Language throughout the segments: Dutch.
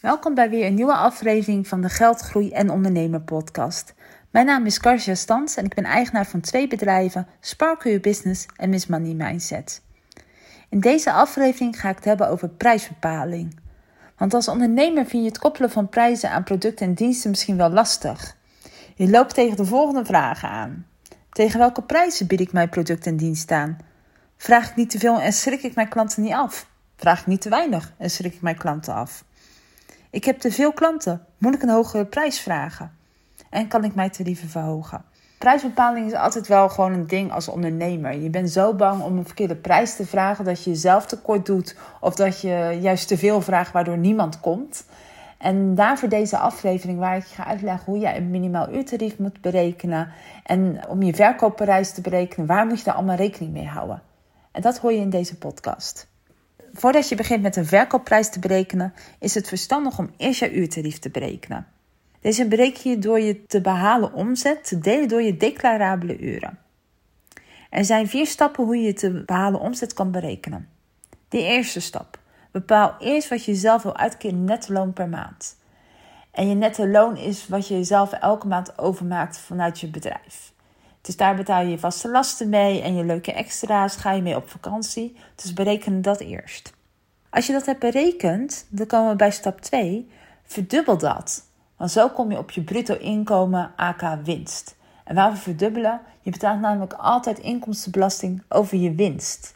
Welkom bij weer een nieuwe aflevering van de Geldgroei en Ondernemer podcast. Mijn naam is Karja Stans en ik ben eigenaar van twee bedrijven, Spark Your Business en Miss Money Mindset. In deze aflevering ga ik het hebben over prijsbepaling. Want als ondernemer vind je het koppelen van prijzen aan producten en diensten misschien wel lastig. Je loopt tegen de volgende vragen aan. Tegen welke prijzen bied ik mijn product en dienst aan? Vraag ik niet te veel en schrik ik mijn klanten niet af? Vraag ik niet te weinig en schrik ik mijn klanten af? Ik heb te veel klanten. Moet ik een hogere prijs vragen? En kan ik mijn tarieven verhogen? Prijsbepaling is altijd wel gewoon een ding als ondernemer. Je bent zo bang om een verkeerde prijs te vragen dat je jezelf tekort doet. Of dat je juist te veel vraagt waardoor niemand komt. En daarvoor deze aflevering waar ik ga uitleggen hoe je een minimaal uurtarief moet berekenen. En om je verkoopprijs te berekenen, waar moet je daar allemaal rekening mee houden? En dat hoor je in deze podcast. Voordat je begint met een verkoopprijs te berekenen, is het verstandig om eerst je uurtarief te berekenen. Deze bereken je door je te behalen omzet te delen door je declarabele uren. Er zijn vier stappen hoe je te behalen omzet kan berekenen. De eerste stap. Bepaal eerst wat je zelf wil uitkeren netto loon per maand. En je netto loon is wat je jezelf elke maand overmaakt vanuit je bedrijf. Dus daar betaal je je vaste lasten mee en je leuke extra's ga je mee op vakantie. Dus bereken dat eerst. Als je dat hebt berekend, dan komen we bij stap 2. Verdubbel dat. Want zo kom je op je bruto inkomen AK winst. En waar we verdubbelen, je betaalt namelijk altijd inkomstenbelasting over je winst.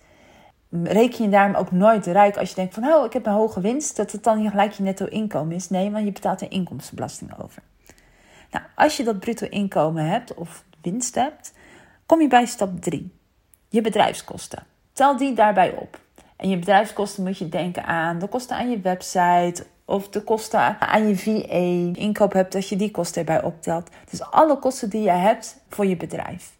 Reken je daarom ook nooit rijk als je denkt van oh, ik heb een hoge winst, dat het dan gelijk je netto inkomen is. Nee, want je betaalt er inkomstenbelasting over. Nou, als je dat bruto inkomen hebt of winst hebt, kom je bij stap 3. Je bedrijfskosten. Tel die daarbij op. En je bedrijfskosten moet je denken aan de kosten aan je website of de kosten aan je VA, inkoop hebt, dat je die kosten erbij optelt. Dus alle kosten die je hebt voor je bedrijf.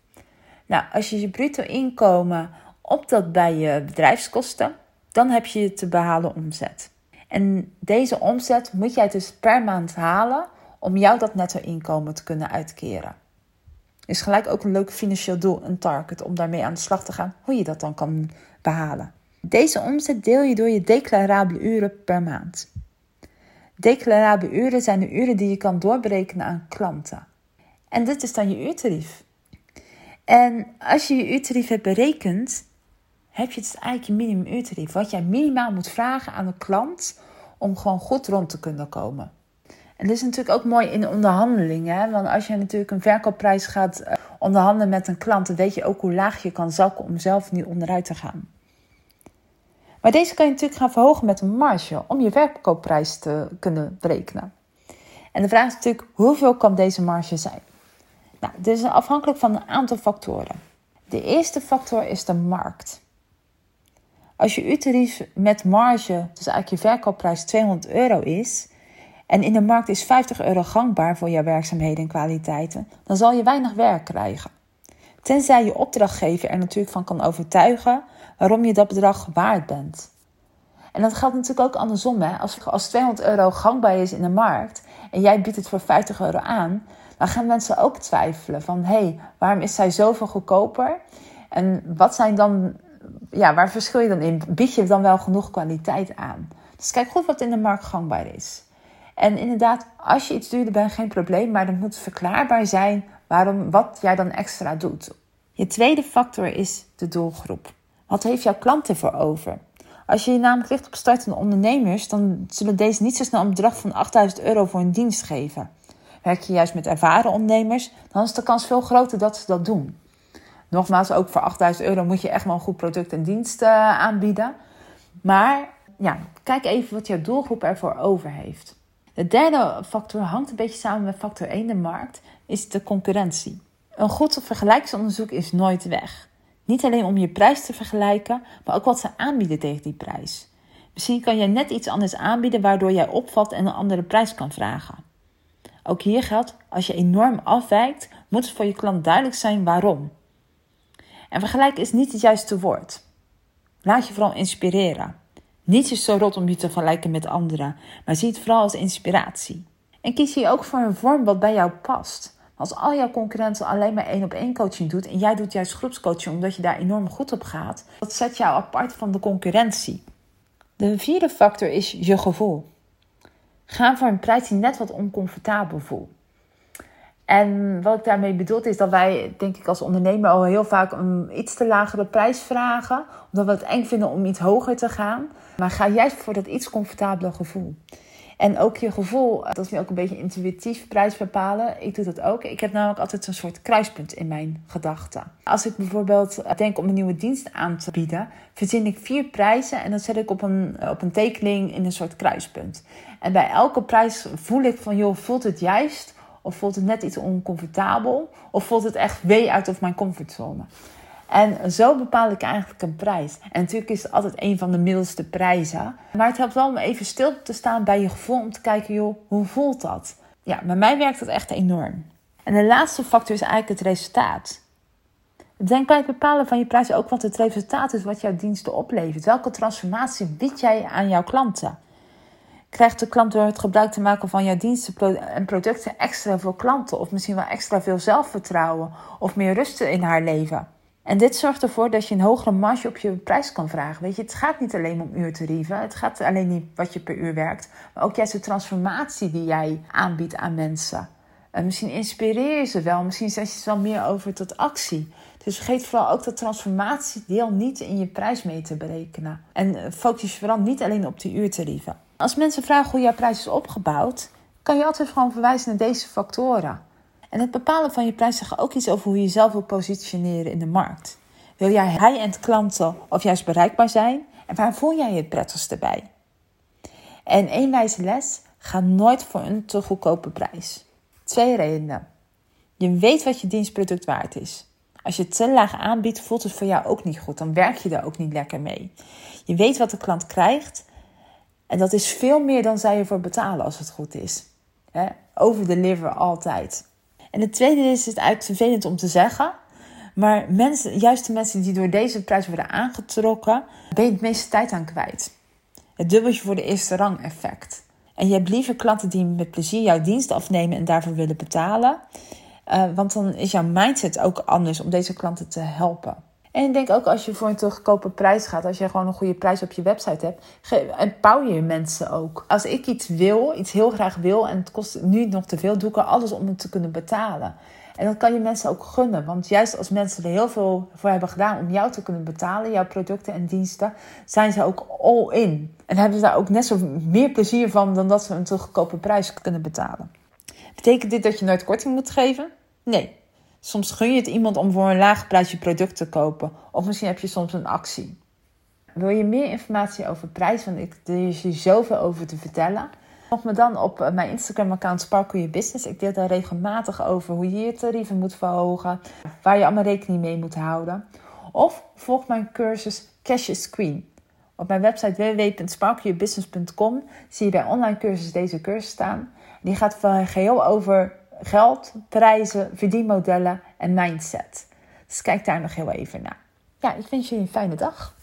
Nou, als je je bruto inkomen optelt bij je bedrijfskosten, dan heb je te behalen omzet. En deze omzet moet jij dus per maand halen om jou dat netto inkomen te kunnen uitkeren. Is gelijk ook een leuk financieel doel, een target, om daarmee aan de slag te gaan, hoe je dat dan kan behalen. Deze omzet deel je door je declarabele uren per maand. Declarabele uren zijn de uren die je kan doorberekenen aan klanten. En dit is dan je uurtarief. En als je je uurtarief hebt berekend, heb je dus eigenlijk je minimum uurtarief. Wat jij minimaal moet vragen aan de klant om gewoon goed rond te kunnen komen. En dit is natuurlijk ook mooi in de onderhandelingen. Want als je natuurlijk een verkoopprijs gaat eh, onderhandelen met een klant, dan weet je ook hoe laag je kan zakken om zelf niet onderuit te gaan. Maar deze kan je natuurlijk gaan verhogen met een marge om je verkoopprijs te kunnen berekenen. En de vraag is natuurlijk, hoeveel kan deze marge zijn? Nou, dit is afhankelijk van een aantal factoren. De eerste factor is de markt. Als je uurtarief met marge, dus eigenlijk je verkoopprijs 200 euro is, en in de markt is 50 euro gangbaar voor jouw werkzaamheden en kwaliteiten, dan zal je weinig werk krijgen. Tenzij je opdrachtgever er natuurlijk van kan overtuigen waarom je dat bedrag waard bent. En dat geldt natuurlijk ook andersom. Hè? Als, als 200 euro gangbaar is in de markt en jij biedt het voor 50 euro aan, dan gaan mensen ook twijfelen van hé, hey, waarom is zij zoveel goedkoper? En wat zijn dan, ja, waar verschil je dan in? Bied je dan wel genoeg kwaliteit aan? Dus kijk goed wat in de markt gangbaar is. En inderdaad, als je iets duurder bent, geen probleem, maar dan moet verklaarbaar zijn waarom, wat jij dan extra doet. Je tweede factor is de doelgroep. Wat heeft jouw klant ervoor over? Als je je namelijk richt op startende ondernemers, dan zullen deze niet zo snel een bedrag van 8000 euro voor een dienst geven. Werk je juist met ervaren ondernemers, dan is de kans veel groter dat ze dat doen. Nogmaals, ook voor 8000 euro moet je echt wel een goed product en dienst uh, aanbieden. Maar ja, kijk even wat jouw doelgroep ervoor over heeft. De derde factor hangt een beetje samen met factor 1, de markt, is de concurrentie. Een goed vergelijksonderzoek is nooit weg. Niet alleen om je prijs te vergelijken, maar ook wat ze aanbieden tegen die prijs. Misschien kan jij net iets anders aanbieden waardoor jij opvalt en een andere prijs kan vragen. Ook hier geldt, als je enorm afwijkt, moet het voor je klant duidelijk zijn waarom. En vergelijken is niet het juiste woord. Laat je vooral inspireren. Niets is zo rot om je te vergelijken met anderen, maar zie het vooral als inspiratie. En kies hier ook voor een vorm wat bij jou past. Als al jouw concurrenten alleen maar één op één coaching doet en jij doet juist groepscoaching omdat je daar enorm goed op gaat, dat zet jou apart van de concurrentie. De vierde factor is je gevoel. Ga voor een prijs die net wat oncomfortabel voelt. En wat ik daarmee bedoel is dat wij, denk ik, als ondernemer al heel vaak een iets te lagere prijs vragen. Omdat we het eng vinden om iets hoger te gaan. Maar ga juist voor dat iets comfortabele gevoel. En ook je gevoel, dat is nu ook een beetje intuïtief prijs bepalen. Ik doe dat ook. Ik heb namelijk altijd een soort kruispunt in mijn gedachten. Als ik bijvoorbeeld denk om een nieuwe dienst aan te bieden, verzin ik vier prijzen en dan zet ik op een, op een tekening in een soort kruispunt. En bij elke prijs voel ik van, joh, voelt het juist? Of voelt het net iets oncomfortabel? Of voelt het echt wee uit of mijn comfortzone? En zo bepaal ik eigenlijk een prijs. En natuurlijk is het altijd een van de middelste prijzen. Maar het helpt wel om even stil te staan bij je gevoel. Om te kijken, joh, hoe voelt dat? Ja, bij mij werkt dat echt enorm. En de laatste factor is eigenlijk het resultaat. Denk bij het bepalen van je prijs ook wat het resultaat is wat jouw diensten oplevert. Welke transformatie bied jij aan jouw klanten? Krijgt de klant door het gebruik te maken van jouw diensten en producten extra veel klanten? Of misschien wel extra veel zelfvertrouwen of meer rust in haar leven? En dit zorgt ervoor dat je een hogere marge op je prijs kan vragen. Weet je, het gaat niet alleen om uurtarieven. Het gaat alleen niet wat je per uur werkt. Maar ook juist de transformatie die jij aanbiedt aan mensen. En misschien inspireer je ze wel. Misschien zet je ze wel meer over tot actie. Dus vergeet vooral ook dat transformatiedeel niet in je prijs mee te berekenen. En focus je vooral niet alleen op de uurtarieven. Als mensen vragen hoe jouw prijs is opgebouwd, kan je altijd gewoon verwijzen naar deze factoren. En het bepalen van je prijs zegt ook iets over hoe je jezelf wil positioneren in de markt. Wil jij high-end klanten of juist bereikbaar zijn? En waar voel jij je het prettigste bij? En één wijze les: ga nooit voor een te goedkope prijs. Twee redenen. Je weet wat je dienstproduct waard is. Als je het te laag aanbiedt, voelt het voor jou ook niet goed. Dan werk je er ook niet lekker mee. Je weet wat de klant krijgt. En dat is veel meer dan zij ervoor betalen als het goed is. Over deliver altijd. En het tweede is het eigenlijk vervelend om te zeggen. Maar mensen, juist de mensen die door deze prijs worden aangetrokken, ben je het meeste tijd aan kwijt. Het dubbeltje voor de eerste rang effect. En je hebt liever klanten die met plezier jouw dienst afnemen en daarvoor willen betalen. Uh, want dan is jouw mindset ook anders om deze klanten te helpen. En ik denk ook als je voor een te goedkope prijs gaat, als je gewoon een goede prijs op je website hebt, empower je mensen ook. Als ik iets wil, iets heel graag wil en het kost nu nog te veel, doe ik er alles om het te kunnen betalen. En dat kan je mensen ook gunnen. Want juist als mensen er heel veel voor hebben gedaan om jou te kunnen betalen, jouw producten en diensten, zijn ze ook all in. En hebben ze daar ook net zo meer plezier van dan dat ze een te goedkope prijs kunnen betalen. Betekent dit dat je nooit korting moet geven? Nee. Soms gun je het iemand om voor een laag prijs je product te kopen. Of misschien heb je soms een actie. Wil je meer informatie over prijs? Want ik, er is zoveel over te vertellen. Volg me dan op eh, mijn Instagram-account Sparkle Your Business. Ik deel daar regelmatig over hoe je je tarieven moet verhogen. Waar je allemaal rekening mee moet houden. Of volg mijn cursus Cash is Queen. Op mijn website www.sparkleyourbusiness.com zie je bij online cursus deze cursus staan. Die gaat geheel over geld, prijzen, verdienmodellen en mindset. Dus kijk daar nog heel even naar. Ja, ik wens jullie een fijne dag.